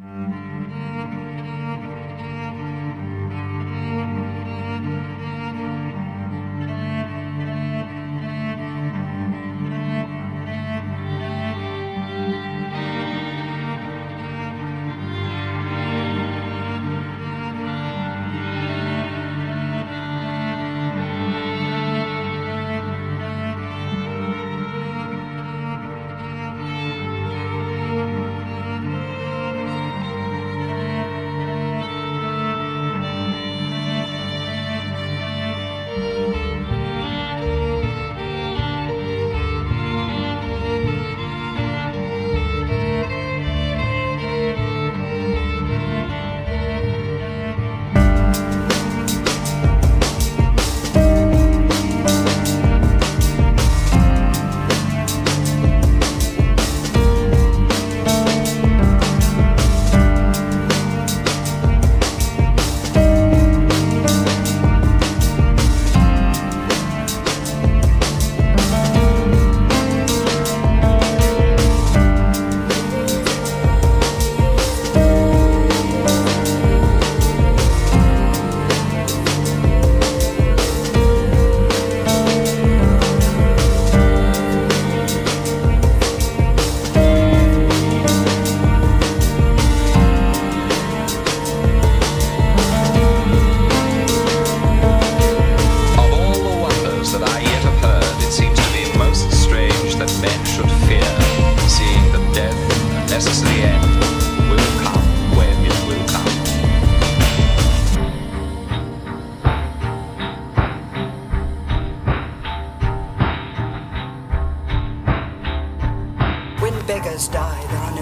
Música should fear, seeing that death, a necessary end, will come when it will come. When beggars die, there are no